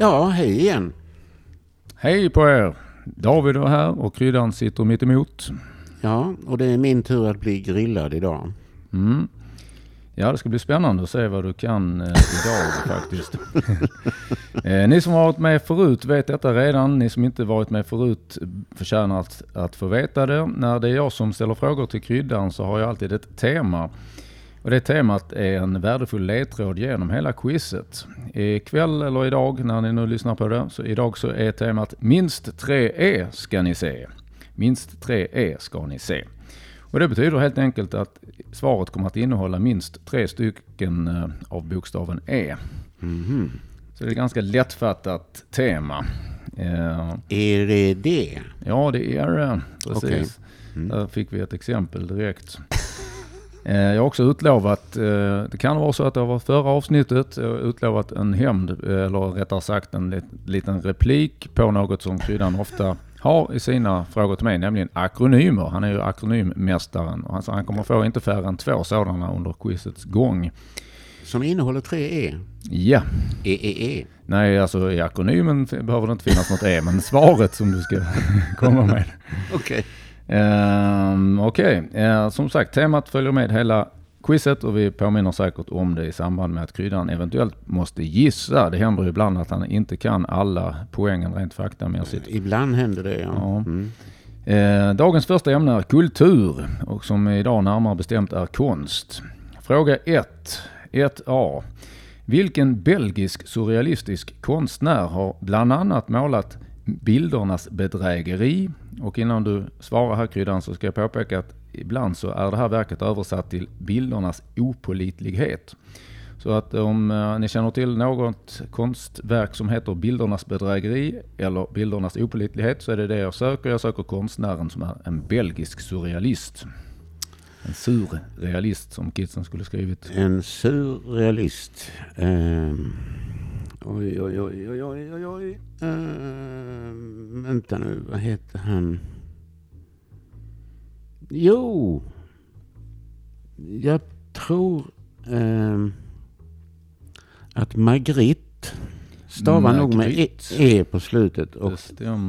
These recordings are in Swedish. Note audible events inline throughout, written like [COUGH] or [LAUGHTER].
Ja, hej igen. Hej på er! David är här och kryddan sitter mitt emot. Ja, och det är min tur att bli grillad idag. Mm. Ja, det ska bli spännande att se vad du kan eh, idag [LAUGHS] faktiskt. [LAUGHS] eh, ni som har varit med förut vet detta redan. Ni som inte varit med förut förtjänar att, att få veta det. När det är jag som ställer frågor till kryddan så har jag alltid ett tema. Och det temat är en värdefull ledtråd genom hela quizet. Ikväll eller idag när ni nu lyssnar på det, så idag så är temat minst tre E ska ni se. Minst tre E ska ni se. Och det betyder helt enkelt att svaret kommer att innehålla minst tre stycken eh, av bokstaven E. Mhm. Så det är ett ganska lättfattat tema. Eh, Är det det? Ja, det är det. Precis. Okej. Mm. Där fick vi ett exempel direkt. Eh, Jag har också utlovat, eh, det kan vara så att det var förra avsnittet, utlovat en hämnd, eh, eller rättare sagt en lit- liten replik på något som kryddan ofta har i sina frågor till mig, nämligen akronymer. Han är ju akronymmästaren. och Alltså han kommer få inte färre än två sådana under quizets gång. Som innehåller tre E? Ja, E, E, E. nej alltså i akronymen behöver det inte finnas något E, men svaret som du ska [LAUGHS] komma med. Okej. Um, Okej, Eh, som sagt temat följer med hela quizet och vi påminner säkert om det i samband med att kryddan eventuellt måste gissa. Det händer ju ibland att han inte kan alla poängen rent faktamässigt. Ibland händer det, ja. Ja. Mm. Eh, dagens första ämne är kultur och som idag närmare bestämt är konst. Fråga 1. 1A. Vilken belgisk surrealistisk konstnär har bland annat målat bildernas bedrägeri? Och innan du svarar här kryddan så ska jag påpeka att ibland så är det här verket översatt till bildernas opålitlighet. Så att om eh, ni känner till något konstverk som heter Bildernas bedrägeri eller Bildernas opålitlighet så är det det jag söker. Jag söker konstnären som är en belgisk surrealist. En surrealist som kidsen skulle skrivit. En surrealist. Um, oj, oj, oj, oj, oj, oj. Ehm, vänta nu, vad heter han? Jo, jag tror ehm, att Magritte stavar nog med e, e på slutet. Och,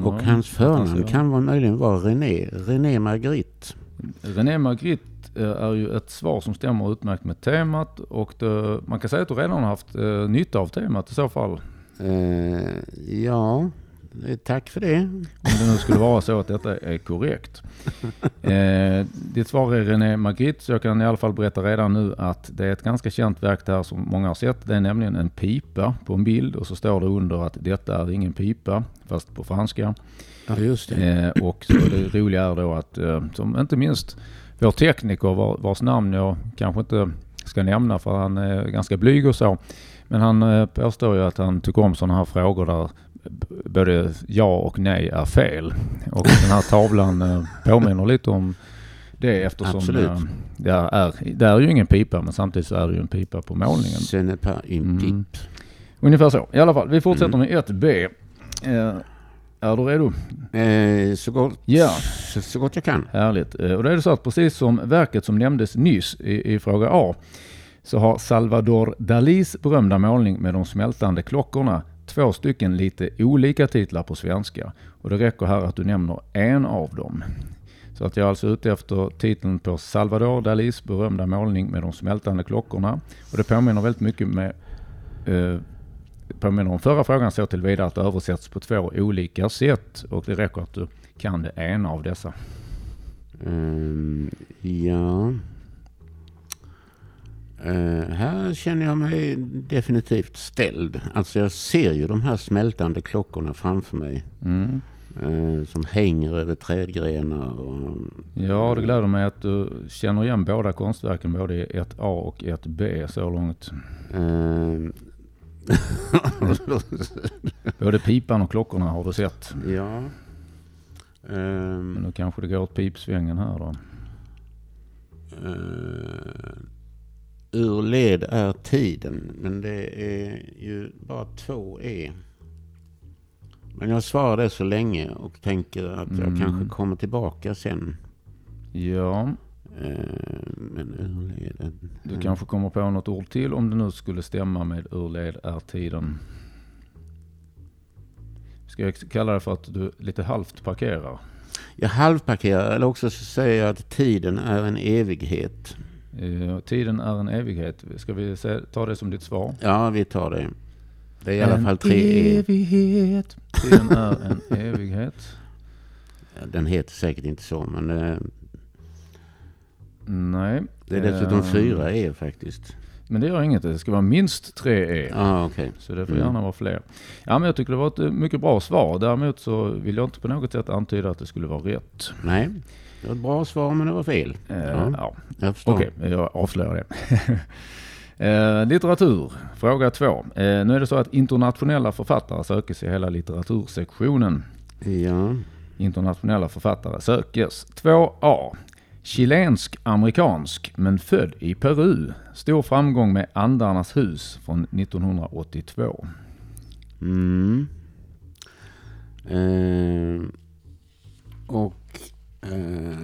och hans förnamn kan vara, möjligen vara René. René Magritte. René Magritte eh, är ju ett svar som stämmer utmärkt med temat och det, man kan säga att du redan har haft eh, nytta av temat i så fall. Eh, ja, eh, tack för det. Om det nu skulle vara så att detta är korrekt. [LAUGHS] Eh, ditt svar är René Magritte, så jag kan i alla fall berätta redan nu att det är ett ganska känt verk där som många har sett. Det är nämligen en pipa på en bild och så står det under att detta är ingen pipa, fast på franska. Ja, just det. Eh, och så det roliga är då att, eh, som inte minst vår tekniker var, vars namn jag kanske inte ska nämna för han är ganska blyg och så. Men han eh, påstår ju att han tycker om sådana här frågor där både ja och nej är fel. Och den här tavlan eh, påminner lite om det eftersom Absolut. eh, det, är, det är ju ingen pipa men samtidigt så är det ju en pipa på målningen. Ce n'est pas une Mm. Ungefär så. I alla fall, vi fortsätter Mm. med 1B. Är du redo? Eh, så, gott, Ja. så, så gott jag kan. Härligt. Eh, Och då är det så att precis som verket som nämndes nyss i, i fråga A så har Salvador Dalis berömda målning med de smältande klockorna två stycken lite olika titlar på svenska. Och det räcker här att du nämner en av dem. Så att jag är alltså ute efter titeln på Salvador Dalis berömda målning med de smältande klockorna. Och det påminner väldigt mycket med eh, påminner om förra frågan så tillvida att det översätts på två olika sätt och det räcker att du kan det ena av dessa. Ehm, ja. Eh, här känner jag mig definitivt ställd. Alltså jag ser ju de här smältande klockorna framför mig. Mm. eh, som hänger över trädgrenar. Och, Ja, det gläder mig att du känner igen båda konstverken, både i 1A och 1B så långt. ehm, [LAUGHS] Både pipan och klockorna har du sett. ja. Ehm, Men nu kanske det går åt pipsvängen här då. Eh, ur led är tiden, men det är ju bara två E. Men jag svarar det så länge och tänker att jag Mm. kanske kommer tillbaka sen. Ja, Eh, du kanske kommer på något ord till om det nu skulle stämma med ur led är tiden. Ska jag kalla det för att du lite halvt parkerar? Jag halvparkerar eller också så säger jag att tiden är en evighet. Eh, tiden är en evighet. Ska vi ta det som ditt svar? Ja, vi tar det. Det är i alla fall tre E. evighet. Tiden är en evighet. Den heter säkert inte så, men eh, Nej. det är dessutom Eh, fyra E faktiskt. Men det gör inget. Det ska vara minst tre E. Ah, okej. Så det får Mm. gärna vara fler. Ja, men jag tycker det var ett eh, mycket bra svar. Däremot så vill jag inte på något sätt antyda att det skulle vara rätt. Nej, det var ett bra svar men det var fel. Eh, Ja. ja. Jag förstår. Okej, jag avslöjar det. [LAUGHS] eh, litteratur, fråga två. Eh, nu är det så att internationella författare sökes i hela litteratursektionen. Ja. Internationella författare sökes. 2A. Chilensk-amerikansk men född i Peru. Stor framgång med Andarnas hus från 1982. Mm. Eh, och eh,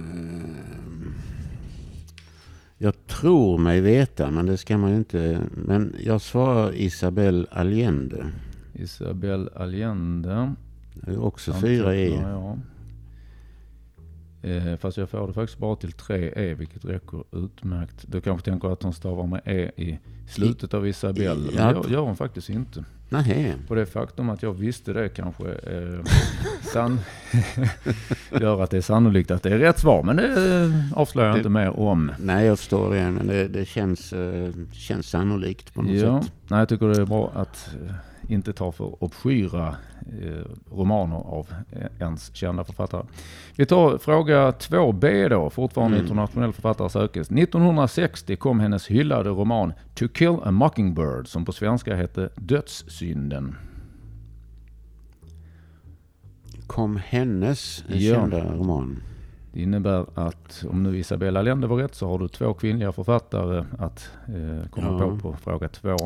jag tror mig veta, men det ska man ju inte. Men jag svarar Isabel Allende. Isabel Allende. Det är också fyra E. Ja, ja. Eh, fast jag får det faktiskt bara till 3E, vilket räcker utmärkt. Du kanske tänker att hon stavar med E i slutet av Isabel. Men Ja. det gör hon faktiskt inte. Nej. Och det faktum att jag visste det kanske eh, [LAUGHS] san [LAUGHS] gör att det är sannolikt att det är rätt svar. Men det eh, avslöjar jag inte mer om. Nej, jag förstår det. Men det, det känns, eh, känns sannolikt på något Ja, sätt. nej, jag tycker det är bra att eh, inte ta för obskyra eh, romaner av eh, ens kända författare. Vi tar fråga 2b då, fortfarande Mm. internationell författare sökes. 1960 kom hennes hyllade roman To kill a mockingbird som på svenska hette Dödssynden. Kom hennes Ja. kända roman. Det innebär att om nu Isabella Allende var rätt så har du två kvinnliga författare att eh, komma Ja. på på fråga två.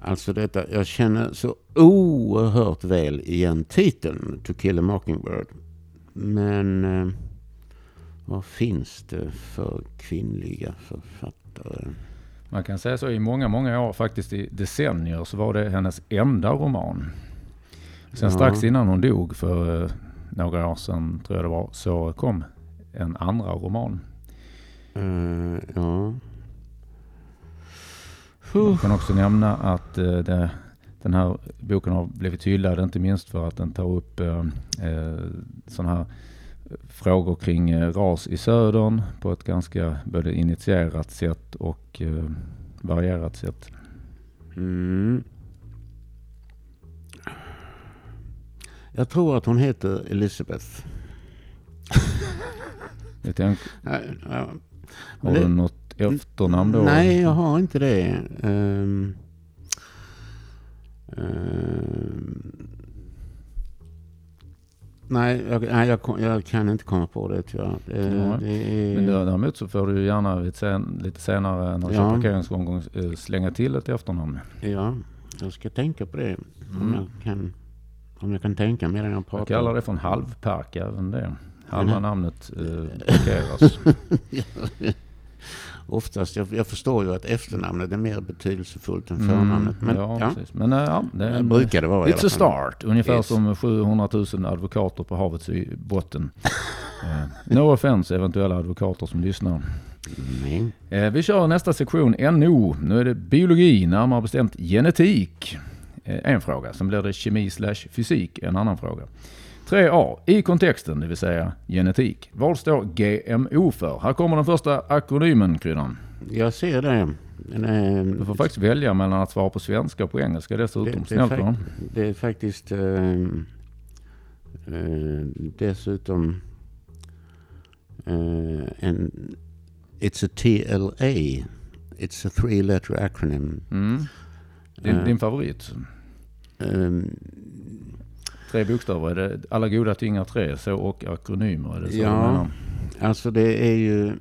Alltså detta, jag känner så oerhört väl igen titeln To kill a mockingbird. Men eh, vad finns det för kvinnliga författare? Man kan säga så i många, många år, faktiskt i decennier, så var det hennes enda roman. Sen Ja. strax innan hon dog för eh, några år sedan, tror jag det var, så kom en andra roman. Eh, ja. Jag kan också nämna att eh, det, den här boken har blivit hyllad, inte minst för att den tar upp eh, eh, sådana här frågor kring eh, ras i södern på ett ganska både initierat sätt och eh, varierat sätt. Mm. Jag tror att hon heter Elizabeth. Jag tänk, har du något efternamn då? Nej, jag har inte det. Ehm, ehm, nej, jag, nej jag, jag kan inte komma på det tyvärr. Nej. det är, Men däremot så får du gärna lite, sen, lite senare när du Ja. kör parkeringsomgång eh, slänga till ett efternamn. Ja, jag ska tänka på det. Om, Mm. jag kan, om jag kan tänka medan jag pratar. Jag kallar det för en halvpark även det. Halva namnet eh, parkeras. [LAUGHS] [LAUGHS] Oftast, jag, jag förstår ju att efternamnet är mer betydelsefullt än Mm, förnamnet. Men ja, ja. Men eh, ja, det det brukar det vara It's a start. Ungefär Yes. som 700 000 advokater på havets botten. Eh, no offense eventuella advokater som lyssnar. Nej. Eh, vi kör nästa sektion, NO. Nu är det biologi, närmare bestämt genetik. Eh, en fråga. Sen blir det kemi slash fysik, en annan fråga. 3A. I kontexten, det vill säga genetik. Vad står GMO för? Här kommer den första akronymen, Kryddan. Jag ser det. Är, Du får faktiskt välja mellan att svara på svenska och på engelska dessutom. det, det, är Snällt va? fak- det är faktiskt eh, eh, dessutom eh, en... It's a TLA. It's a three letter acronym. Mm. Din, Eh. din favorit? Ehm, Tre bokstäver, är det alla goda ting är tre, så och akronymer? Är det så Ja. Alltså det är ju mm,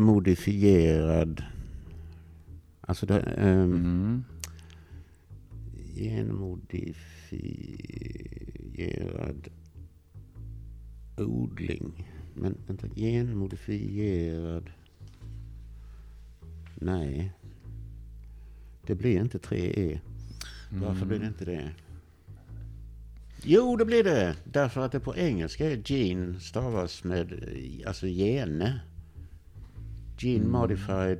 genmodifierad. Alltså det, ehm, Mm. genmodifierad odling. Men vänta, genmodifierad. Nej. Det blir inte 3E. Varför Mm. blir det inte det? Jo, det blir det. Därför att det på engelska är gene stavas med alltså gene. Gene Mm. modified.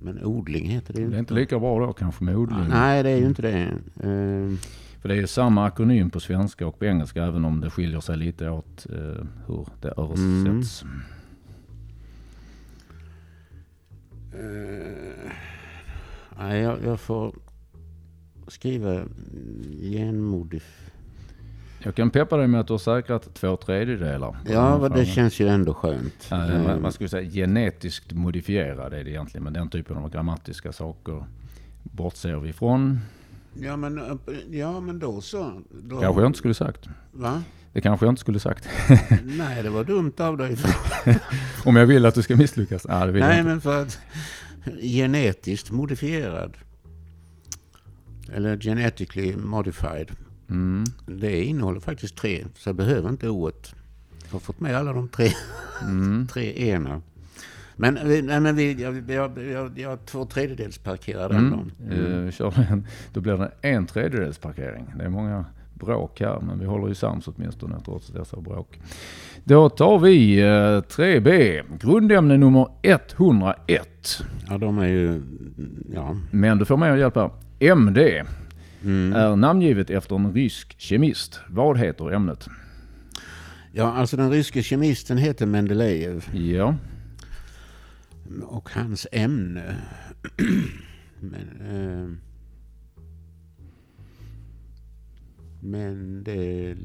Men odling heter det ju Det är inte lika bra då kanske med odling. Nej, det är ju inte det. Eh, För det är ju samma akronym på svenska och på engelska även om det skiljer sig lite åt eh, hur det översätts. eh, nej, jag, jag får skriva genmodif... Jag kan peppa dig med att du har säkrat två tredjedelar. Ja, det känns ju ändå skönt. Ja, man- man skulle säga genetiskt modifierad är det egentligen, men den typen av grammatiska saker bortser vi ifrån. Ja, men, ja, men då så. Då, Kanske jag inte skulle sagt. Va? Det kanske jag inte skulle sagt. Nej, det var dumt av dig. [LAUGHS] Om jag vill att du ska misslyckas? Nej, det vill jag Nej, inte. men för att genetiskt modifierad. Eller genetically modified. Mm. Det innehåller faktiskt tre, så jag behöver inte ordet. Jag har fått med alla de tre, Mm. [LAUGHS] tre ena. Men, nej, men vi, jag, jag, jag, jag två tredjedels parkerar den Mm. Eh, kör en, då blir det en tredjedels parkering. Det är många bråk här, men vi håller ju sams åtminstone trots dessa bråk. Då tar vi eh, 3B, grundämne nummer 101. Ja, de är ju... Ja. Men du får mer hjälp här. MD Mm. är namngivet efter en rysk kemist. Vad heter ämnet? ja, alltså den ryske kemisten heter Mendelejev. Ja, Och hans ämne... [CLEARS THROAT] Men, eh, Mendel,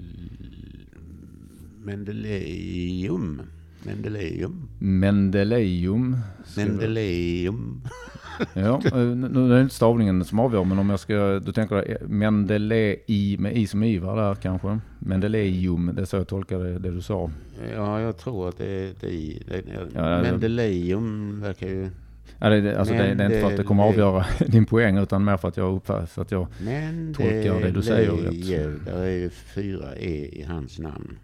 Mendeleum. Mendeleum. Mendeleum. Mendeleum. Ja, eh, nu är det inte stavningen som avgör, men om jag ska, du tänker dig Mendelei med i som Ivar där kanske? Mendeleium, det är så jag tolkar det, det du sa. Ja, jag tror att det är det. i- det, Ja, Mendeleum verkar ju... Ja, det, det, alltså det, det är inte för att det kommer avgöra [LAUGHS] din poäng, utan mer för att jag uppfattar, att jag, Tolkar det du säger rätt. Där är ju fyra E i hans namn.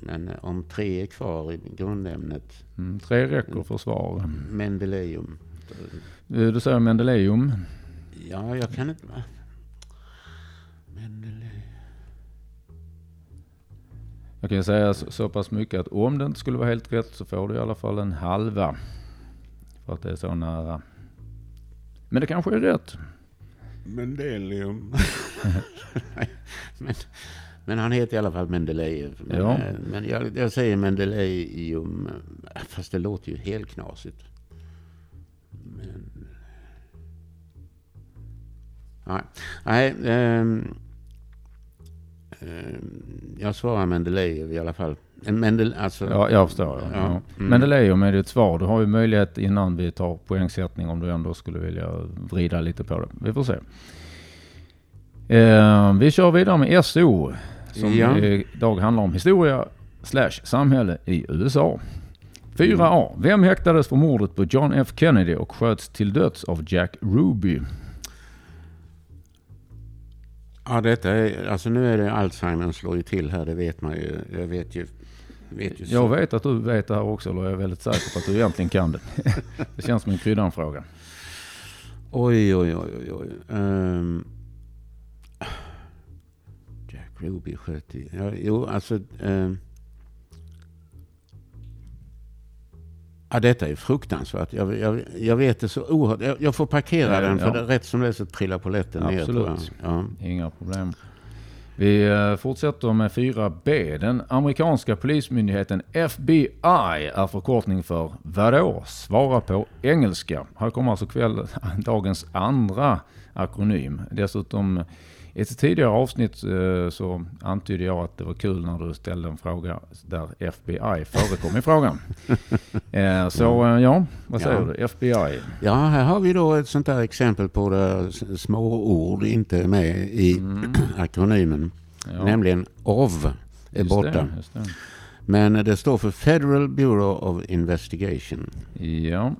Men eh, om tre är kvar i grundämnet, mm, tre räcker för svar. Mendeleum. Du säger Mendeleum. Ja, jag kan inte... va? Mendele... Jag kan säga så, så pass mycket att om det inte skulle vara helt rätt så får du i alla fall en halva. För att det är så nära. Men det kanske är rätt. Mendelium. [LAUGHS] Men, men han heter i alla fall Mendelejev. Men, Ja. men jag, jag säger Mendelejeum, eh, fast det låter ju helt knasigt. Men... Nej, Nej ehm, ehm, jag svarar Mendelejev i alla fall. En Mendel, alltså, Ja, jag förstår. Ja. Ja, mm. Mendeleum är ditt svar. Du har ju möjlighet innan vi tar poängsättning om du ändå skulle vilja vrida lite på det. Vi får se. Eh, vi kör vidare med SO. Som Ja. idag handlar om historia slash samhälle i USA. 4A. Vem häktades för mordet på John F Kennedy och sköts till döds av Jack Ruby? Ja, detta är, alltså nu är det Alzheimer slår ju till här, det vet man ju. Jag vet ju, vet ju. Jag vet att du vet det här också, eller jag är väldigt säker på att du egentligen kan det. [LAUGHS] det känns som en kryddanfråga. Oj, oj, oj, oj, oj. Ehm, Jack Ruby sköt i... Ja, jo, alltså... ehm, ja, detta är fruktansvärt. Jag, jag, jag vet det så oerhört. Jag, jag får parkera Ja, den, för ja. det, rätt som det är så trillar polletten ner. Absolut. Ja. Inga problem. Vi eh, fortsätter med 4B. Den amerikanska polismyndigheten FBI är förkortning för vadå? Svara på engelska. Här kommer alltså kväll, [LAUGHS] dagens andra akronym. Dessutom i ett tidigare avsnitt eh, så antydde jag att det var kul när du ställde en fråga där FBI förekom i frågan. [LAUGHS] Eh, Så eh, ja, vad säger Ja. du? FBI. ja, här har vi då ett sånt där exempel på där små ord inte är med i [CLEARS THROAT] akronymen. Ja, Nämligen OV är just borta. Det, det. Men det står för Federal Bureau of Investigation. Ja,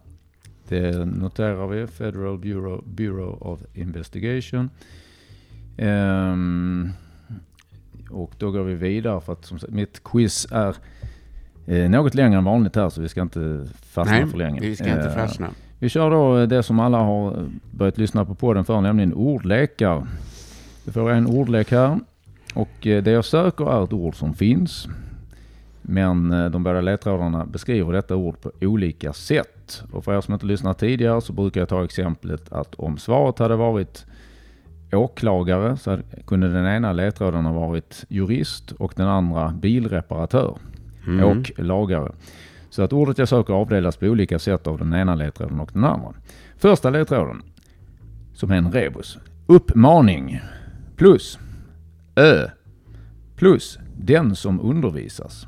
det noterar vi. Federal Bureau, Bureau of Investigation. Ehm, och då går vi vidare för att som sagt, mitt quiz är eh, något längre än vanligt här så vi ska inte fastna Nej, för länge. vi ska inte Eh, fastna. Vi kör då det som alla har börjat lyssna på podden för, nämligen ordlekar. Vi får en ordlek här. Och eh, det jag söker är ett ord som finns. Men eh, de båda ledtrådarna beskriver detta ord på olika sätt. Och för er som inte lyssnat tidigare så brukar jag ta exemplet att om svaret hade varit åklagare så kunde den ena ledtråden ha varit jurist och den andra bilreparatör. Mm. Åklagare. Så att ordet jag söker avdelas på olika sätt av den ena ledtråden och den andra. Första ledtråden, som är en rebus. Uppmaning plus Ö plus den som undervisas.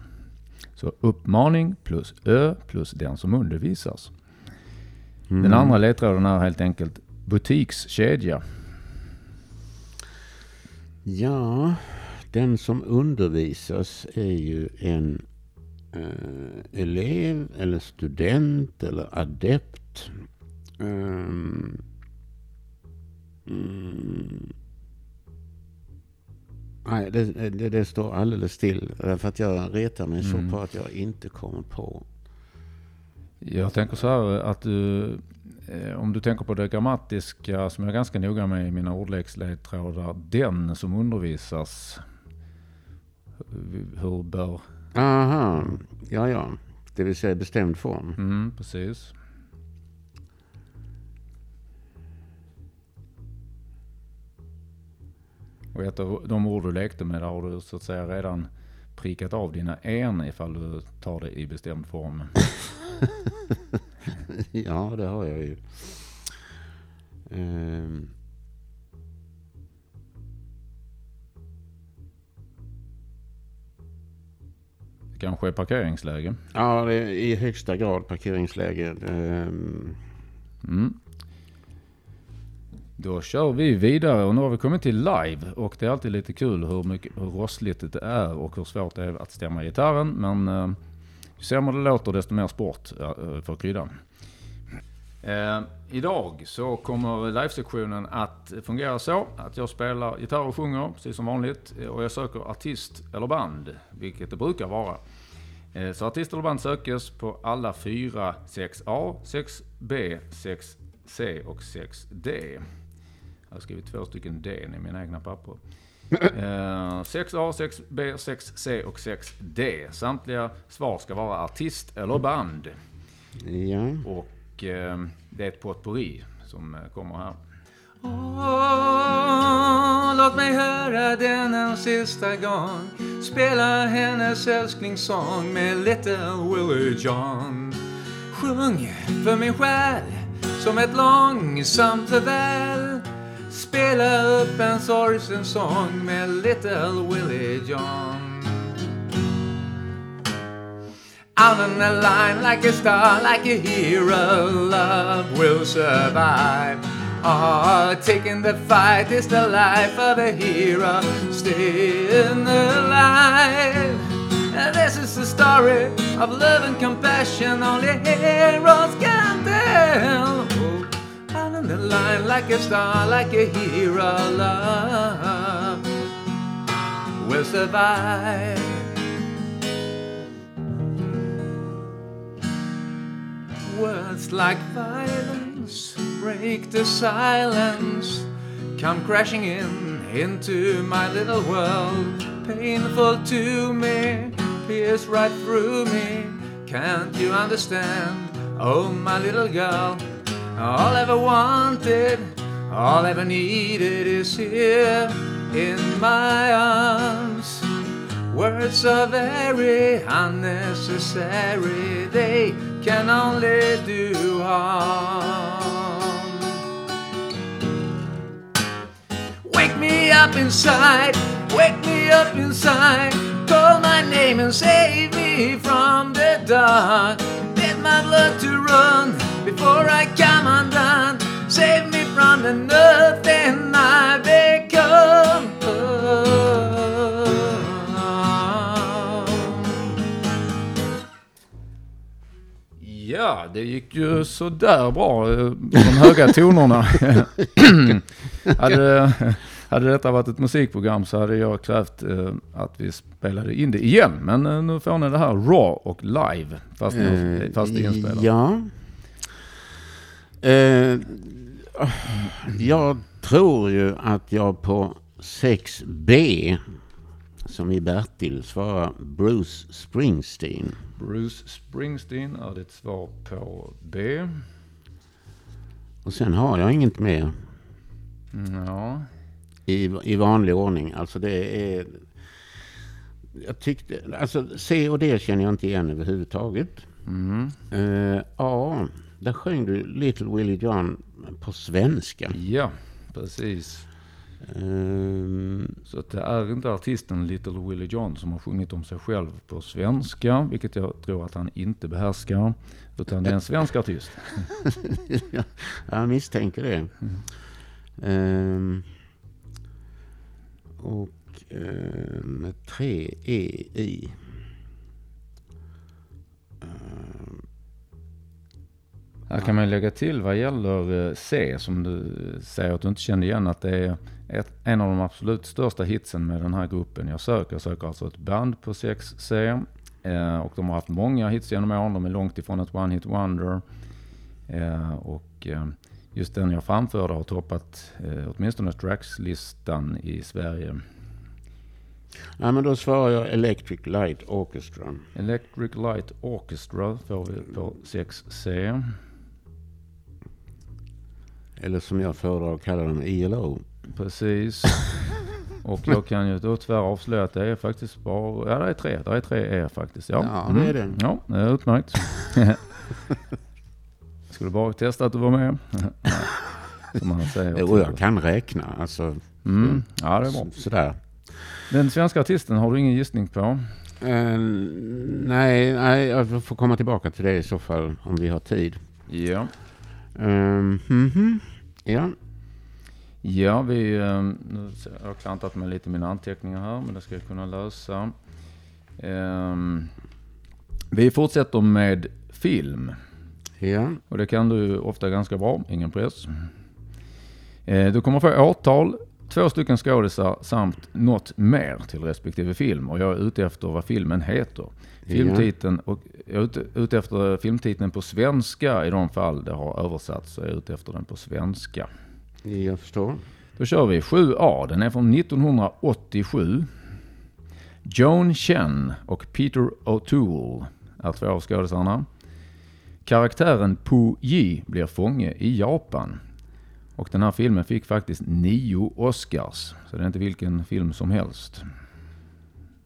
Så uppmaning plus Ö plus den som undervisas. Mm. Den andra ledtråden är helt enkelt butikskedja. Ja, den som undervisas är ju en eh, elev eller student eller adept. Um, mm, nej, det, det, det, står alldeles still. Därför att jag retar mig mm. så på att jag inte kommer på. Jag tänker så här att du, om du tänker på det grammatiska som jag är ganska noga med i mina ordleksledtrådar. Den som undervisas, hur bör Aha, ja ja. Det vill säga bestämd form. Mm, precis. Och ett av de ord du lekte med där har du så att säga redan prickat av dina en ifall du tar det i bestämd form. [LAUGHS] [LAUGHS] ja, det har jag ju. Um. Kanske parkeringsläge? Ja, det är i högsta grad parkeringsläge. Ehm. Mm. Då kör vi vidare och nu har vi kommit till live och det är alltid lite kul hur, mycket, hur rossligt det är och hur svårt det är att stämma gitarren. Men eh, ju sämre det låter desto mer sport eh, för kryddan. Eh, idag så kommer livesektionen att fungera så att jag spelar gitarr och sjunger precis som vanligt eh, och jag söker artist eller band, vilket det brukar vara. Eh, så artist eller band sökes på alla fyra 6A, 6B, 6C och 6D. Jag har skrivit två stycken D i mina egna papper. 6A, 6B, 6C och 6D. Samtliga svar ska vara artist eller band. Ja. Och eh, det är ett potpourri som eh, kommer här. Oh, låt mig höra den en sista gång Spela hennes älsklingssång med Little Willie John Sjung för min själ som ett långsamt farväl Spela upp en sorgsen sång med Little Willie John Out on the line like a star, like a hero, love will survive. Ah, oh, taking the fight is the life of a hero, staying alive. And this is the story of love and compassion only heroes can tell. The line like a star, like a hero, love will survive. Words like violence break the silence, come crashing in into my little world. Painful to me, pierce right through me. Can't you understand? Oh, my little girl, all I ever wanted, all I ever needed is here in my arms. Words are very unnecessary, they can only do harm. Wake me up inside, wake me up inside, call my name and save me from the dark. Let my blood to run before I come undone. Save me from the nothing I become. Ja, det gick ju sådär bra, eh, de höga tonerna. [LAUGHS] hade, hade detta varit ett musikprogram så hade jag krävt eh, att vi spelade in det igen. Men eh, nu får ni det här raw och live, fast, uh, fast det inspelat. Ja. Eh, jag tror ju att jag på 6B, som i Bertil, svarar Bruce Springsteen. Bruce Springsteen är ditt svar på B. Och sen har jag inget mer Ja, i, i vanlig ordning. Alltså det är... Jag tyckte... Alltså C och D känner jag inte igen överhuvudtaget. mm. Eh, ja, där sjöng du Little Willie John på svenska. ja precis. Ehm, Så det är inte artisten Little Willie John som har sjungit om sig själv på svenska, vilket jag tror att han inte behärskar. Utan det är en svensk artist. [LAUGHS] jag misstänker det. Ehm, och med tre E i. Ehm, Här kan man lägga till vad gäller eh, C, som du säger att du inte kände igen, att det är ett, en av de absolut största hitsen med den här gruppen jag söker. Jag söker alltså ett band på 6C. Eh, och de har haft många hits genom åren. De är långt ifrån ett one hit wonder. Eh, och eh, just den jag framförde har toppat eh, åtminstone trackslistan i Sverige. Ja, men då svarar jag Electric Light Orchestra. Electric Light Orchestra får vi på 6C. Eller som jag föredrar att kalla dem ILO. Precis. [LAUGHS] Och jag kan ju då tyvärr avslöja att det är faktiskt bara, ja det är tre, det är tre E faktiskt. Ja, Ja, det är det. Ja, det är utmärkt. [LAUGHS] Skulle bara testa att du var med. [LAUGHS] Som man säger. Jo, jag kan räkna. Alltså, Mm. Ja, det är bra. så- sådär. Den svenska artisten har du ingen gissning på? Eh, nej, nej, jag får komma tillbaka till det i så fall om vi har tid. Ja. Um, mhm. Ja, Ja, vi, eh, nu har jag klantat med lite mina anteckningar här, men det ska jag kunna lösa. Ehm, Vi fortsätter med film. ja, Och det kan du ofta ganska bra, ingen press. Eh, Du kommer få årtal, två stycken skådisar samt något mer till respektive film. Och jag är ute efter vad filmen heter. Filmtiteln och jag är ute, ute efter filmtiteln på svenska i de fall det har översatts. Så jag är ute efter den på svenska. jag förstår. Då kör vi 7A. Den är från 1987. Joan Chen och Peter O'Toole är två av skådisarna. Karaktären Pu Yi blir fånge i Japan. Och den här filmen fick faktiskt nio Oscars. Så det är inte vilken film som helst.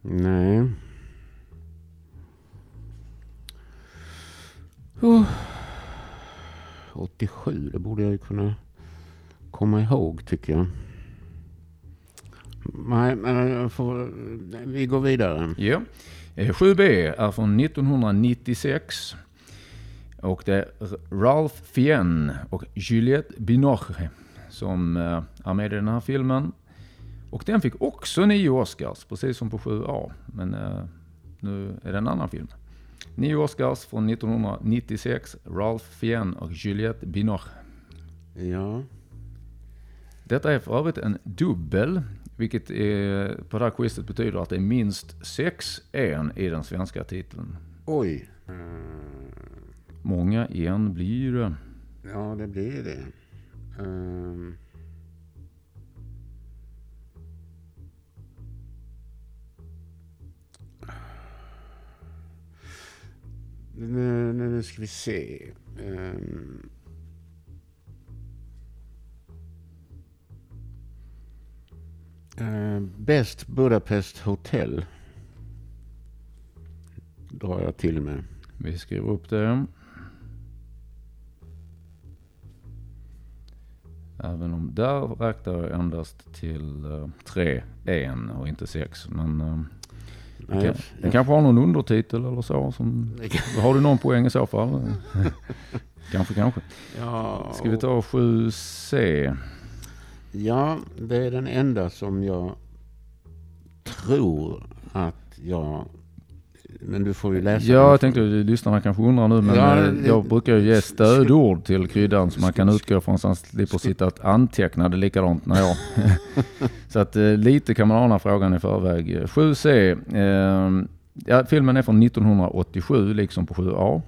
Nej. Oh. 87, det borde jag ju kunna komma ihåg tycker jag. Nej, men jag får, vi går vidare. Ja. Eh, 7B är från 1996. Och det är Ralph Fiennes och Juliette Binoche som eh, är med i den här filmen. Och den fick också nio Oscars, precis som på 7A. Men eh, nu är det en annan film. Nio Oscars från 1996, Ralph Fiennes och Juliette Binoche. Ja, Detta är för övrigt en dubbel, vilket är, på det här quizet betyder att det är minst sex en i den svenska titeln. oj. Eh, Många en blir det. Ja, det blir det. Ehm. Nu, nu, ska vi se. Ehm. Eh, Best Budapest Hotel. Drar jag till med. Vi skriver upp det. Även om där räknar jag endast till uh, tre en och inte sex. Men uh, Nej, kan, den kanske har någon undertitel eller så. Som, har du någon poäng i så fall? [LAUGHS] kanske, kanske. Ja, Ska vi ta 7C? Ja, det är den enda som jag tror att jag... Men du får ju läsa. Ja, jag tänkte att lyssnarna kanske undrar nu, men Ja, eh, det- jag brukar ju ge stödord till kryddan så man kan utgå från så man slipper sitta och anteckna det likadant när jag... [LAUGHS] så att eh, lite kan man ana frågan i förväg. 7C. Eh, ja, filmen är från 1987, liksom på 7A.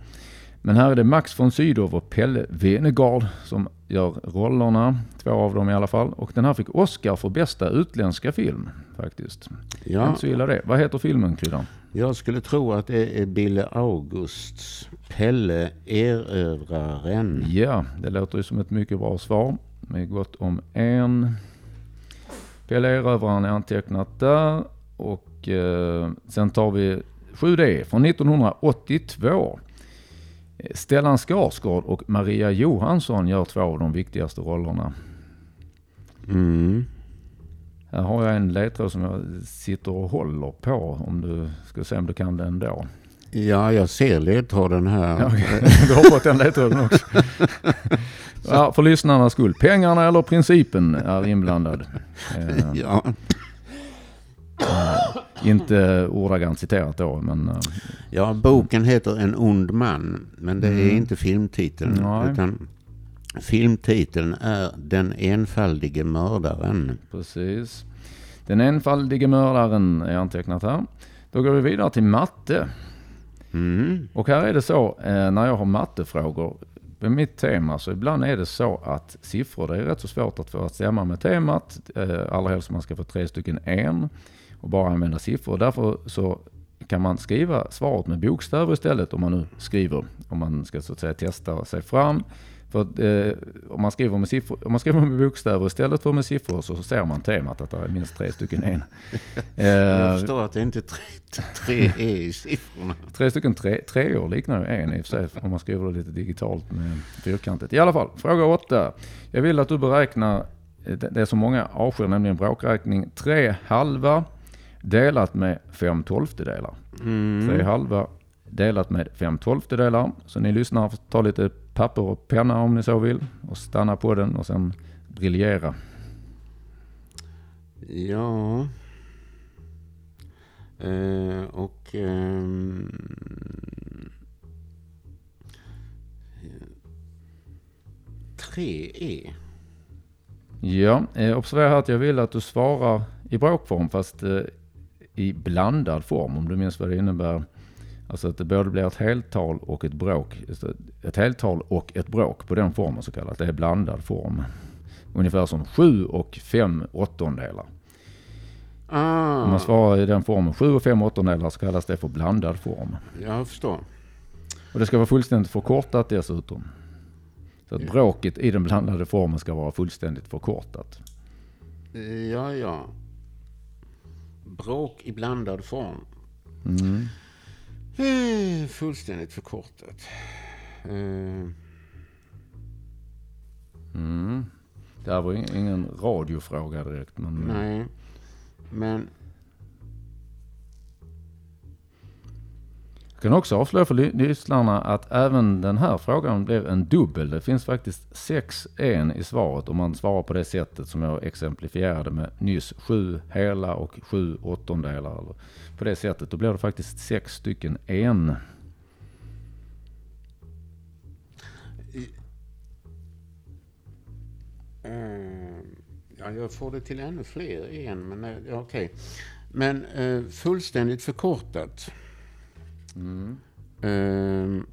Men här är det Max von Sydow och Pelle Venegard som gör rollerna. Två av dem i alla fall. Och den här fick Oscar för bästa utländska film faktiskt. Ja, Inte så illa det. Vad heter filmen Kryddan? Jag skulle tro att det är Bille Augusts Pelle Erövraren. Ja, det låter ju som ett mycket bra svar. Med gott om en. Pelle Erövraren är antecknat där. Och eh, sen tar vi 7D från 1982. Eh, Stellan Skarsgård och Maria Johansson gör två av de viktigaste rollerna. Mm. Här har jag en ledtråd som jag sitter och håller på. Om du ska se om du kan den då. Ja, jag ser ledtråden här. Ja. [LAUGHS] Du har fått den ledtråden också. [LAUGHS] Ja, för lyssnarnas skull. Pengarna eller principen är inblandad. [LAUGHS] Ja, inte ordagrant citerat då, men eh, ja, boken heter En ond man, men det är Mm. inte filmtiteln. Nej. Utan filmtiteln är Den enfaldige mördaren. precis. Den enfaldige mördaren är antecknat här. Då går vi vidare till matte. Mm. Och här är det så eh, när jag har mattefrågor med mitt tema så ibland är det så att siffror det är rätt så svårt att få att stämma med temat. Eh, allra helst om man ska få tre stycken en och bara använda siffror. Därför så kan man skriva svaret med bokstäver istället om man nu skriver. Om man ska så att säga testa sig fram. För att, eh, om, man skriver med siffror, om man skriver med bokstäver istället för med siffror så ser man temat att det är minst tre stycken en. [LAUGHS] Jag Eh, förstår att det inte är tre, tre E i siffrorna. Tre stycken tre, treor liknar ju en i och för sig om man skriver det lite digitalt med fyrkantigt. I alla fall, fråga åtta. Jag vill att du beräknar eh, det som många avskyr, nämligen bråkräkning. Tre halva delat med fem tolftedelar. Tre Mm. halva delat med fem tolftedelar. Så ni lyssnar ta lite papper och penna om ni så vill och stanna på den och sen briljera. Ja. Eh, och... ehm, tre E. Ja, eh, observera här att jag vill att du svarar i bråkform fast eh, i blandad form om du minns vad det innebär. Alltså att det både blir ett heltal och ett bråk. Ett heltal och ett bråk på den formen så kallat. Det är blandad form. Ungefär som sju och fem åttondelar. Ah, Om man svarar i den formen sju och fem åttondelar så kallas det för blandad form. jag förstår. Och det ska vara fullständigt förkortat dessutom. Så att bråket i den blandade formen ska vara fullständigt förkortat. Ja, ja. Bråk i blandad form. Mm. Eh, Fullständigt förkortat. Eh, Mm. Det här var ing- ingen radiofråga direkt. Men nej. Men kan också avslöja för lyssnarna att även den här frågan blev en dubbel. Det finns faktiskt sex en i svaret om man svarar på det sättet som jag exemplifierade med nyss. Sju hela och sju åttondelar. På det sättet då blir det faktiskt sex stycken en. Ehm, ja, jag får det till ännu fler en. men eh, okej. Okay. Men eh, fullständigt förkortat. Mm. Eh,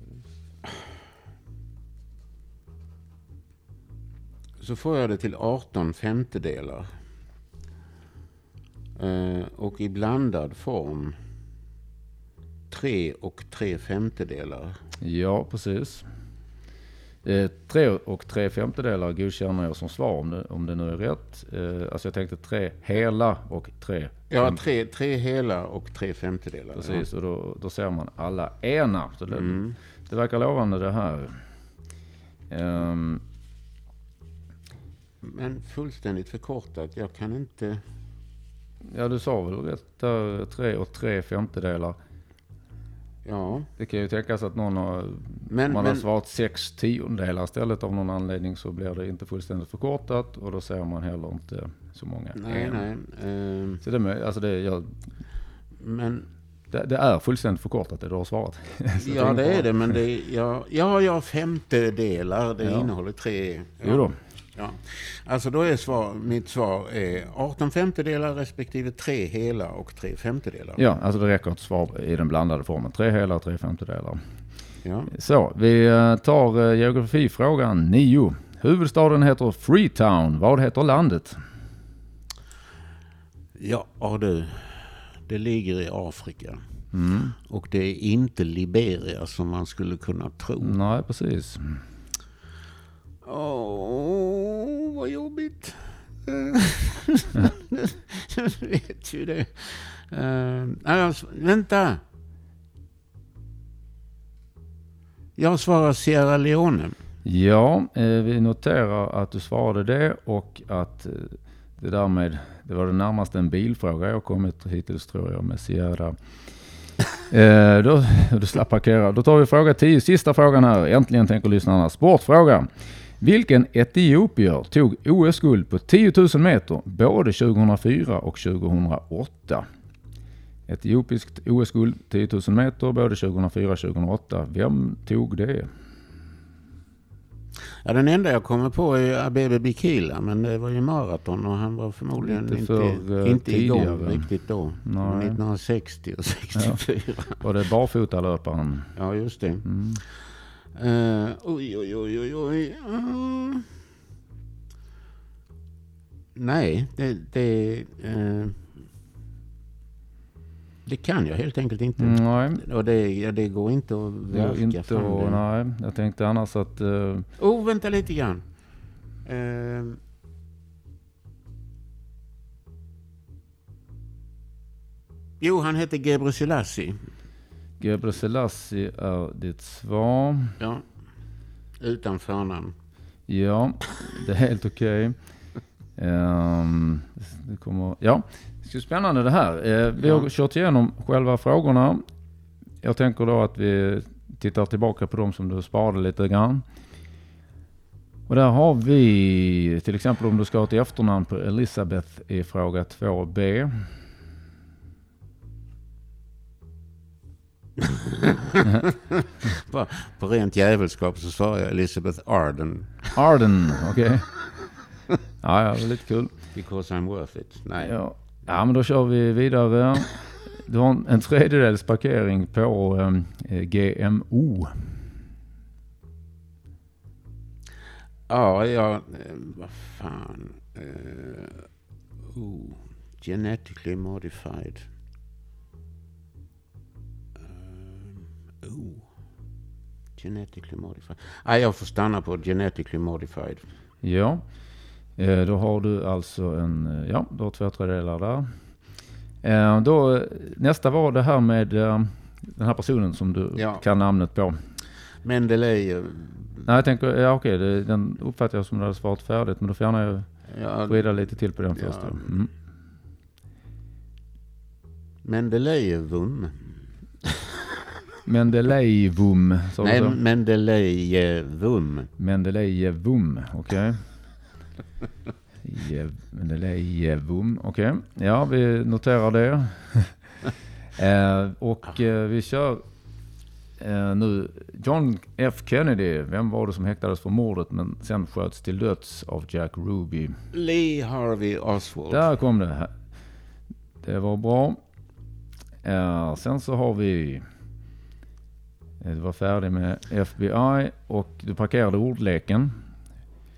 så får jag det till 18 femtedelar. Eh, och i blandad form 3 och 3 femtedelar. Ja, precis. Eh, tre och tre femtedelar godkänner jag som svar om det, om det nu är rätt. Eh, alltså jag tänkte tre hela och tre Ja, tre, tre hela och tre femtedelar. Precis, och då, då ser man alla ena. Så det, Mm. det verkar lovande det här. Ehm, Men fullständigt förkortat, jag kan inte... ja, du sa väl rätt där, tre och tre femtedelar. Ja, Det kan ju tänkas att någon har, men... man har men svarat sex tiondelar istället av någon anledning så blir det inte fullständigt förkortat och då ser man heller inte så många nej, nej. ehm, Så det, alltså det, jag, men... det, det är fullständigt förkortat det du har svarat. [LAUGHS] Ja, det är det, men det är... Ja, ja, ja femtedelar, det Ja. innehåller tre... Ja. Jo då. Ja. Alltså då är svar, mitt svar är 18 femtedelar respektive tre hela och tre femtedelar. Ja, alltså det räcker att svara i den blandade formen. Tre hela och tre femtedelar. Ja. Så, vi eh, tar eh, geografifrågan 9. Huvudstaden heter Freetown. Vad heter landet? Ja, du. Det ligger i Afrika. Mm. Och det är inte Liberia som man skulle kunna tro. Nej, precis. Åh, vad jobbigt du vet ju det. Uh, alltså, vänta. Jag svarar Sierra Leone. Ja, eh, vi noterar att du svarade det och att eh, det därmed, det var det närmaste en bilfråga jag kommit hittills tror jag med Sierra. eh, då, du slapp parkera. Då tar vi fråga 10, sista frågan här. Äntligen tänker lyssnarna. Sportfråga. Vilken etiopier tog OS-guld på 10 000 meter både 2004 och 2008? Etiopiskt OS-guld 10 000 meter både 2004 och 2008. Vem tog det? Ja, den enda jag kommer på är Abebe Bikila, men det var ju maraton och han var förmodligen Inte inte, för, inte, eh, igång tidigare. riktigt då. Nej. 1960 och 64. Var det barfotalöparen? Ja, just det. Mm. Uh, oj, oj, oj, oj, oj. Uh. Nej, det... Det, eh, det kan jag helt enkelt inte. Nej, Och det, ja, det går inte att verka inte fram och, nej. Jag tänkte annars att... eh, Oh, vänta lite grann. Eh, jo, han heter Gebre Selassie. Gebre Selassie är ditt svar. Ja. Utan förnamn. Ja, det är helt okej. Ehm, det kommer, ja, det är spännande det här. Eh, vi har Ja. kört igenom själva frågorna. Jag tänker då att vi tittar tillbaka på de som du sparade lite grann. Och där har vi till exempel om du ska ha ett efternamn på Elisabeth i fråga 2b. [LAUGHS] På, på rent jävelskap så svarar jag Elizabeth Arden. Arden, okej. Ja, ja, det är lite kul. Because I'm worth it. Nej. Ja. ja, men då kör vi vidare. Du har en- tredjedels parkering på ehm, eh, GMO. Ja, ja, eh, vad fan. Eh, oh, genetically modified. Oh, genetically modified. Nej, jag får stanna på genetically modified. Ja, eh, då har du alltså en, eh, ja, du har två tredjedelar där. Eh, Då, nästa var det här med den här personen som du Ja. kan namnet på. Mendeleev. Nej, jag tänker, ja okej, det- den uppfattar jag som du hade svarat färdigt, men då får gärna jag Ja, vrida lite till på den Ja. första. Mm. Mendeleevum. Mendelejevum, Nej, så? Mendeleevum. Mendelejevum, okej. Je- Mendelejevum, okej. Ja, vi noterar det. [LAUGHS] eh, och eh, vi kör eh, nu John F Kennedy. Vem var det som häktades för mordet men sen sköts till döds av Jack Ruby? Lee Harvey Oswald. Där kom det. Det var bra. Sen så har vi... eh, Du var färdig med FBI och du parkerade ordleken.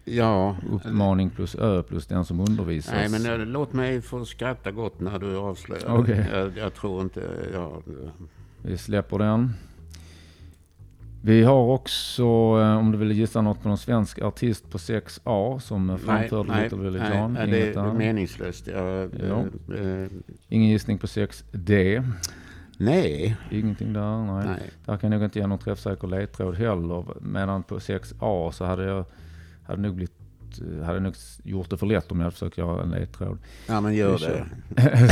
Ja. Uppmaning plus ö plus den som undervisas. Nej, men eh, låt mig få skratta gott när du avslöjar. Okej. Jag, jag tror inte... Ja, Vi släpper den. Vi har också, eh, om du vill gissa något på någon svensk artist på 6A som eh, framförde nej, Little Willie John. nej, det är meningslöst. Jag, Ja. eh, eh, Ingen gissning på 6D. Nej, Ingenting där. Nej. nej. Där kan jag nog inte ge någon träffsäker ledtråd heller. Medan på 6A så hade jag hade nog, blivit, hade nog gjort det för lätt om jag hade försökt göra en ledtråd. Ja, men gör det. [LAUGHS]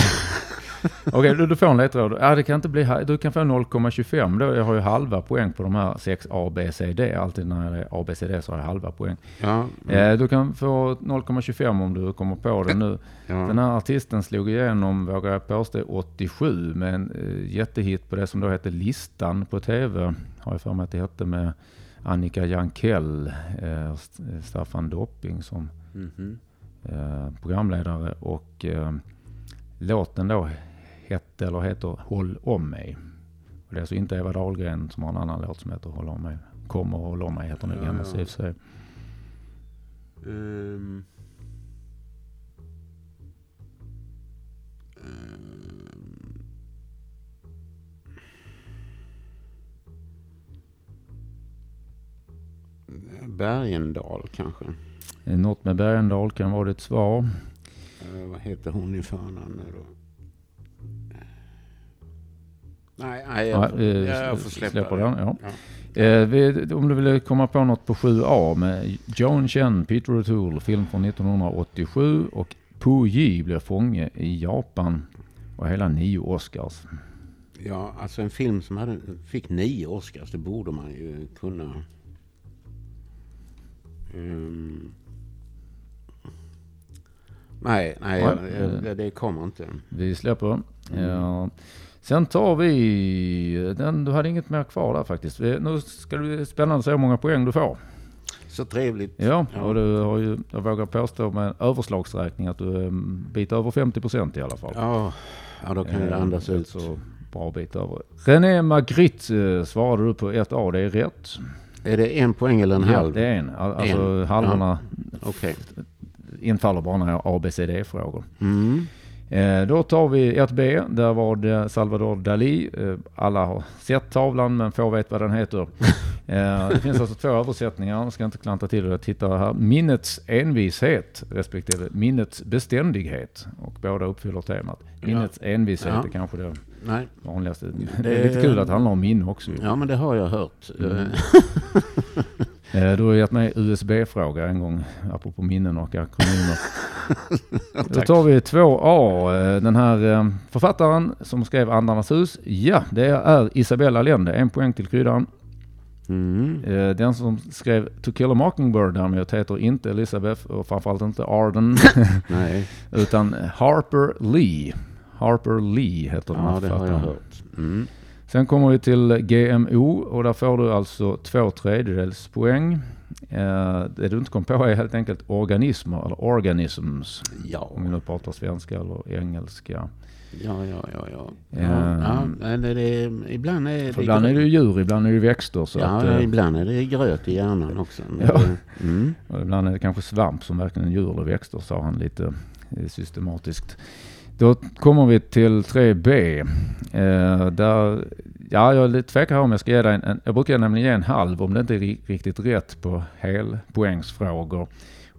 [LAUGHS] Okej, du, du får en ledtråd. Ja, det kan inte bli, du kan få 0,25 då. Jag har ju halva poäng på de här 6 A, B, C, D. Alltid när det är A, B, C, D så har jag halva poäng. Ja, Eh, du kan få 0,25 om du kommer på det nu. [LAUGHS] ja. Den här artisten slog igenom, vågar jag påstå, 87 med en eh, jättehit på det som då hette Listan på TV. Har jag för mig att det hette med Annika Jankell, eh, St- Staffan Dopping som Mhm. eh, programledare. Och eh, låten då hette, eller heter Håll om mig. Och det är alltså inte Eva Dahlgren som har en annan låt som heter Håll om mig. Kommer och håll om mig heter nog Ja, hennes ja. i och för sig. Ehm. Ehm. Bergendal kanske. Något med Bergendahl kan vara ditt svar. Eh, vad heter hon i förnamn nu då? Nej, nej jag, Ja, eh, jag får släppa den, ja. Ja. Eh, vi, om du vill komma på något på 7A med Joan Chen, Peter O'Toole, film från 1987 och Pu Yi blir fånge i Japan och hela nio Oscars. Ja, alltså en film som hade, fick nio Oscars, det borde man ju kunna. Ehm. Nej, nej, Nej, det, kommer inte. Vi släpper. Mm. Ja. Sen tar vi den, du hade inget mer kvar där faktiskt. Nu ska det bli spännande att se hur många poäng du får. Så trevligt. Ja, Ja. och du har ju, jag vågar påstå med en överslagsräkning att du är en bit över 50 procent i alla fall. Ja, ja då kan jag Eh, andas ut. Så bra bit över. René Magritte eh, svarade du på 1A, det är rätt. Är det en poäng eller en ja, halv? det är en. Al- Alltså En. halvorna Okej. Infaller bara har ABCD-frågor. Mm. Eh, då tar vi 1B. Där var det Salvador Dalí. Eh, alla har sett tavlan men få vet vad den heter. [LAUGHS] eh, det finns alltså två översättningar. Jag ska inte klanta till det. Jag tittar här. Minnets envishet respektive minnets beständighet. Och båda uppfyller temat. Minnets envishet Ja. är kanske det Nej, vanligaste. Det är lite kul att det handlar om minne också. ja men det har jag hört. Mm. [LAUGHS] [LAUGHS] Eh, Du har gett mig USB-fråga en gång, apropå minnen och akronymer. [LAUGHS] Då tar vi 2A. eh, Den här eh, författaren som skrev Andarnas hus. Ja, det är Isabella Allende. En poäng till kryddan. Mm. Den som skrev To kill a mockingbird däremot heter inte Elizabeth och framförallt inte Arden. [LAUGHS] Nej, utan Harper Lee. Harper Lee heter den här ja det har jag författaren. hört. Mm. Sen kommer vi till GMO och där får du alltså två tredjedels poäng. Eh, det du inte kom på är helt enkelt organismer eller organisms. Ja. Om vi nu pratar svenska eller engelska. Ja, ja, ja, ja. Ja. ja, ja men det, det, ibland är det... För ibland är det ju djur, ibland är det växter. Så ja, att, eh, ibland är det gröt i hjärnan också. Ja. det- Mm. och ibland är det kanske svamp som verkligen är djur eller växter, sa han lite eh, systematiskt. Då kommer vi till 3B. Eh, där, ja, jag är lite tvekar om jag ska ge dig en, en, jag brukar nämligen ge en halv om det inte är ri- riktigt rätt på helpoängsfrågor.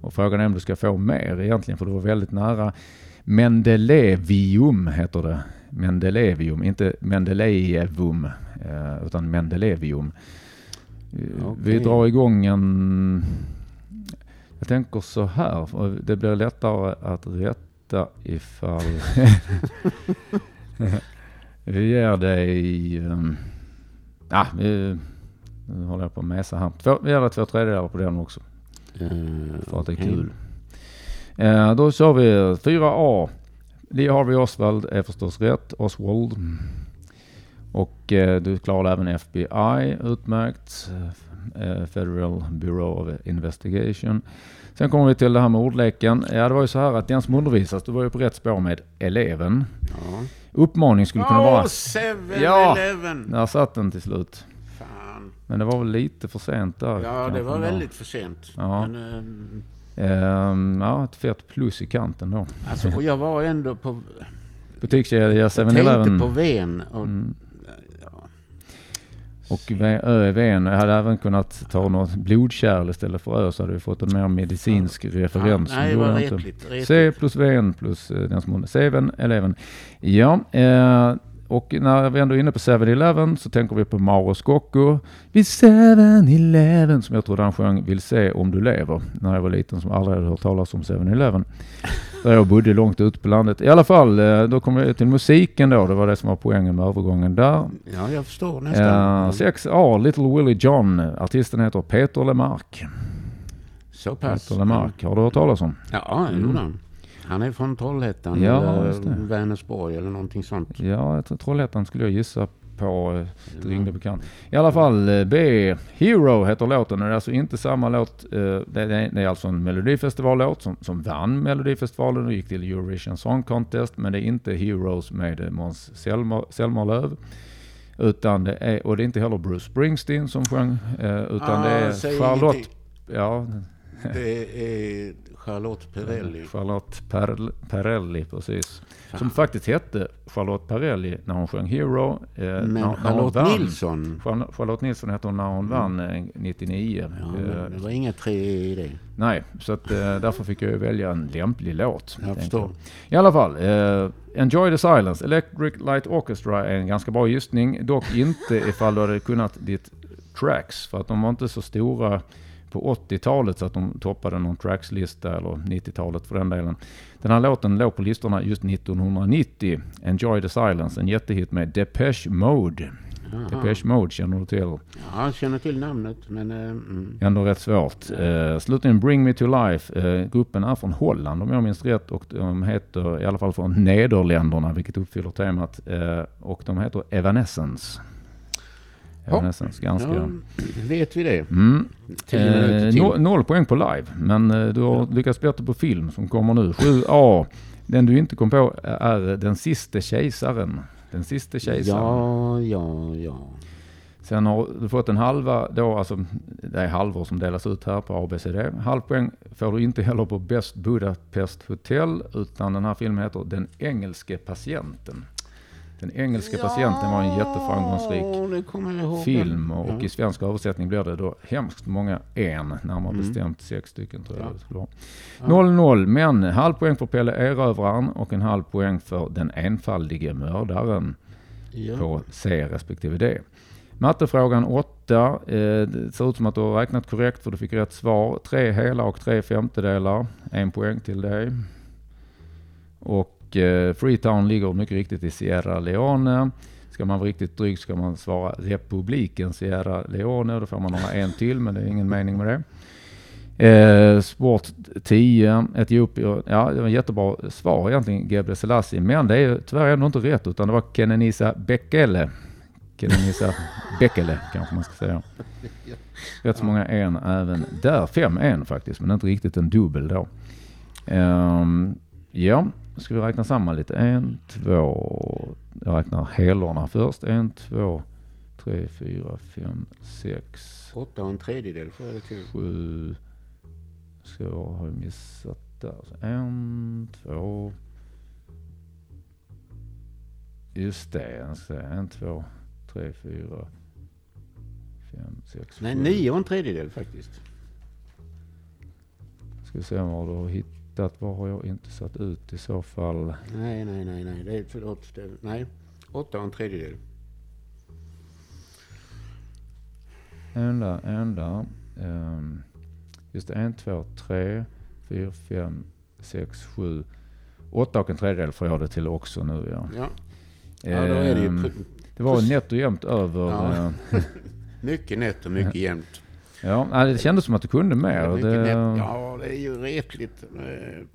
Och frågan är om du ska få mer egentligen, för du var väldigt nära. Mendelevium heter det. Mendelevium, inte Mendelejevum, eh, utan Mendelevium. Eh, Vi drar igång en... Jag tänker så här, det blir lättare att rätta ifall... [LAUGHS] vi ger dig... Um, ah, vi, nu håller jag på att mesa här. Två, vi ger dig två tredjedelar på den också, Eh, för att det är okej. kul. Eh, då kör vi 4A. Lee Harvey Oswald är förstås rätt. Oswald. Och eh, du klarade även FBI, utmärkt. Eh, Federal Bureau of Investigation. Sen kommer vi till det här med ordleken. Ja, det var ju så här att den som undervisas, du var ju på rätt spår med eleven. Ja. Uppmaning skulle kunna vara... Åh, 7-Eleven! Ja. Där satt den till slut. Fan. Men det var väl lite för sent där. Ja, det var väldigt för sent. Ja. Men, ehm, Ehm, ja, ett fett plus i kanten då. alltså, och jag var ändå på... Butikskedja Tänkte 7-Eleven. på Ven. Och, Mm. Och V- Ö är ven. Jag hade även kunnat ta något blodkärl istället för Ö så hade vi fått en mer medicinsk referens. Ja, nej, det var retligt. retligt. C plus Vn plus eh, den som Seven, eleven. Ja, eh, och när vi ändå är inne på 7-Eleven så tänker vi på Mauro Scocco. Vid 7-Eleven som jag tror han sjöng Vill se om du lever när jag var liten som aldrig hade hört talas om 7-Eleven. Där jag bodde långt ute på landet. I alla fall, eh, då kommer vi till musiken då. Det var det som var poängen med övergången där. Ja, jag förstår Eh, nästan. 6A, Little Willie John. Artisten heter Peter LeMarc. Så pass. Peter LeMarc, har du hört talas om? Ja, det Mm. gjorde han. Han är från Trollhättan Ja, eller. Vänersborg eller någonting sånt. Ja, jag tror Trollhättan skulle jag gissa på. eh, Det ringde bekant. I alla fall eh, B. Hero heter låten och det är alltså inte samma låt. eh, Det är, alltså en melodifestivallåt som, som vann melodifestivalen och gick till Eurovision Song Contest. Men det är inte Heroes med eh, Måns Zelmer- Zelmerlöw. Utan det är, och det är inte heller Bruce Springsteen som sjöng, eh, utan Ah, det är Charlotte, ingenting. ja, Det [LAUGHS] är Charlotte Perrelli. Charlotte Perl, Perrelli, precis. Fan. Som faktiskt hette Charlotte Perrelli när hon sjöng Hero. Eh, när, Men när Charlotte vann. Nilsson. Charl- Charlotte Nilsson hette hon när hon vann eh, 99. Ja, Eh, det var inga tre i det. Nej, så att, eh, därför fick jag välja en lämplig låt. Jag förstår. I alla fall, eh, Enjoy the Silence. Electric Light Orchestra är en ganska bra gissning. Dock inte ifall du hade kunnat ditt tracks. För att de var inte så stora på 80-talet så att de toppade någon trackslista eller 90-talet för den delen. Den här låten låg på listorna just 1990. Enjoy the Silence, en jättehit med Depeche Mode. Jaha. Depeche Mode känner du till? Ja, jag känner till namnet men... Mm. Ändå rätt svårt. Eh, slutligen Bring Me To Life. Eh, gruppen är från Holland om jag minns rätt och de heter i alla fall från Nederländerna vilket uppfyller temat. Eh, och de heter Evanescence. Evanescence, ganska... Ja, vet vi det? Mm. Eh, noll poäng på live, men eh, du har lyckats bättre på film som kommer nu. 7A. Den du inte kom på är Den sista kejsaren. Den sista kejsaren. Ja, ja, ja. Sen har du fått en halva då, alltså det är halvor som delas ut här på ABCD. Halv poäng får du inte heller på Best Budapest Hotel, utan den här filmen heter Den engelske patienten. Den engelske patienten var en jätteframgångsrik film och Ja. i svensk översättning blir det då hemskt många en, närmare Mm. bestämt sex stycken tror jag Ja. det skulle vara. Ja. 0-0, men halv poäng för Pelle Erövraren och en halv poäng för Den enfaldige mördaren Ja. på C respektive D. Mattefrågan 8. Eh, det ser ut som att du har räknat korrekt för du fick rätt svar. Tre hela och tre femtedelar. En poäng till dig. Och eh, Freetown ligger mycket riktigt i Sierra Leone. Ska man vara riktigt dryg ska man svara republiken Sierra Leone. Då får man några en till men det är ingen mening med det. Eh, sport 10, Etiopien. Ja, det var ett jättebra svar egentligen, Gebre Selassie. Men det är tyvärr ändå inte rätt utan det var Kenenisa Bekele. Kenenisa [LAUGHS] Bekele kanske man ska säga. Rätt så många en även där. Fem en faktiskt, men inte riktigt en dubbel då. Ehm, ja, ska vi räkna samman lite. En, två, jag räknar helorna först. En, två, tre, fyra, fem, sex, Åtta och en tredjedel får jag det till. sju. Ska jag ha missat där. Så en, två. Just det. En, två, tre, fyra, fem, sex, Nej, sju. nio och en tredjedel faktiskt. Ska vi se vad du har hittat. Vad har jag inte satt ut i så fall? Nej, nej, nej, nej. Det är, förlåt. Det, nej. Åtta och en tredjedel. Enda, enda. Um, just det, en, två, tre, fyra, fem, sex, sju. Åtta och en tredjedel får jag det till också nu ja. Ja, ja då är det ju Ehm, pr- det var nätt och jämnt över. Ja. eh, [LAUGHS] mycket nätt och mycket jämnt. Ja, det kändes som att du kunde mer. Mycket Det. Ja, det är ju retligt. Eh,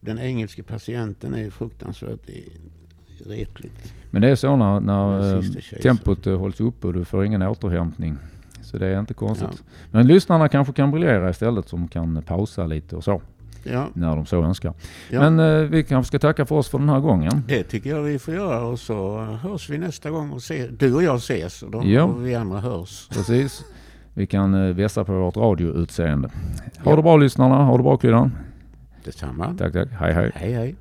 Den engelska patienten är ju fruktansvärt retligt. Men det är så när, när eh, tempot eh, hålls uppe och du får ingen återhämtning. Så det är inte konstigt. Men lyssnarna kanske kan briljera istället som kan pausa lite och så. Ja, När de så önskar. ja. Men eh, vi kanske ska tacka för oss för den här gången. det tycker jag vi får göra och så hörs vi nästa gång och se. Du och jag ses och, då, Ja. och vi andra hörs. Precis. Vi kan eh, vässa på vårt radioutseende. Ha Ja. det bra lyssnarna. Ha det bra Kryddan. Detsamma. Tack, tack. Hej, hej. Hej hej.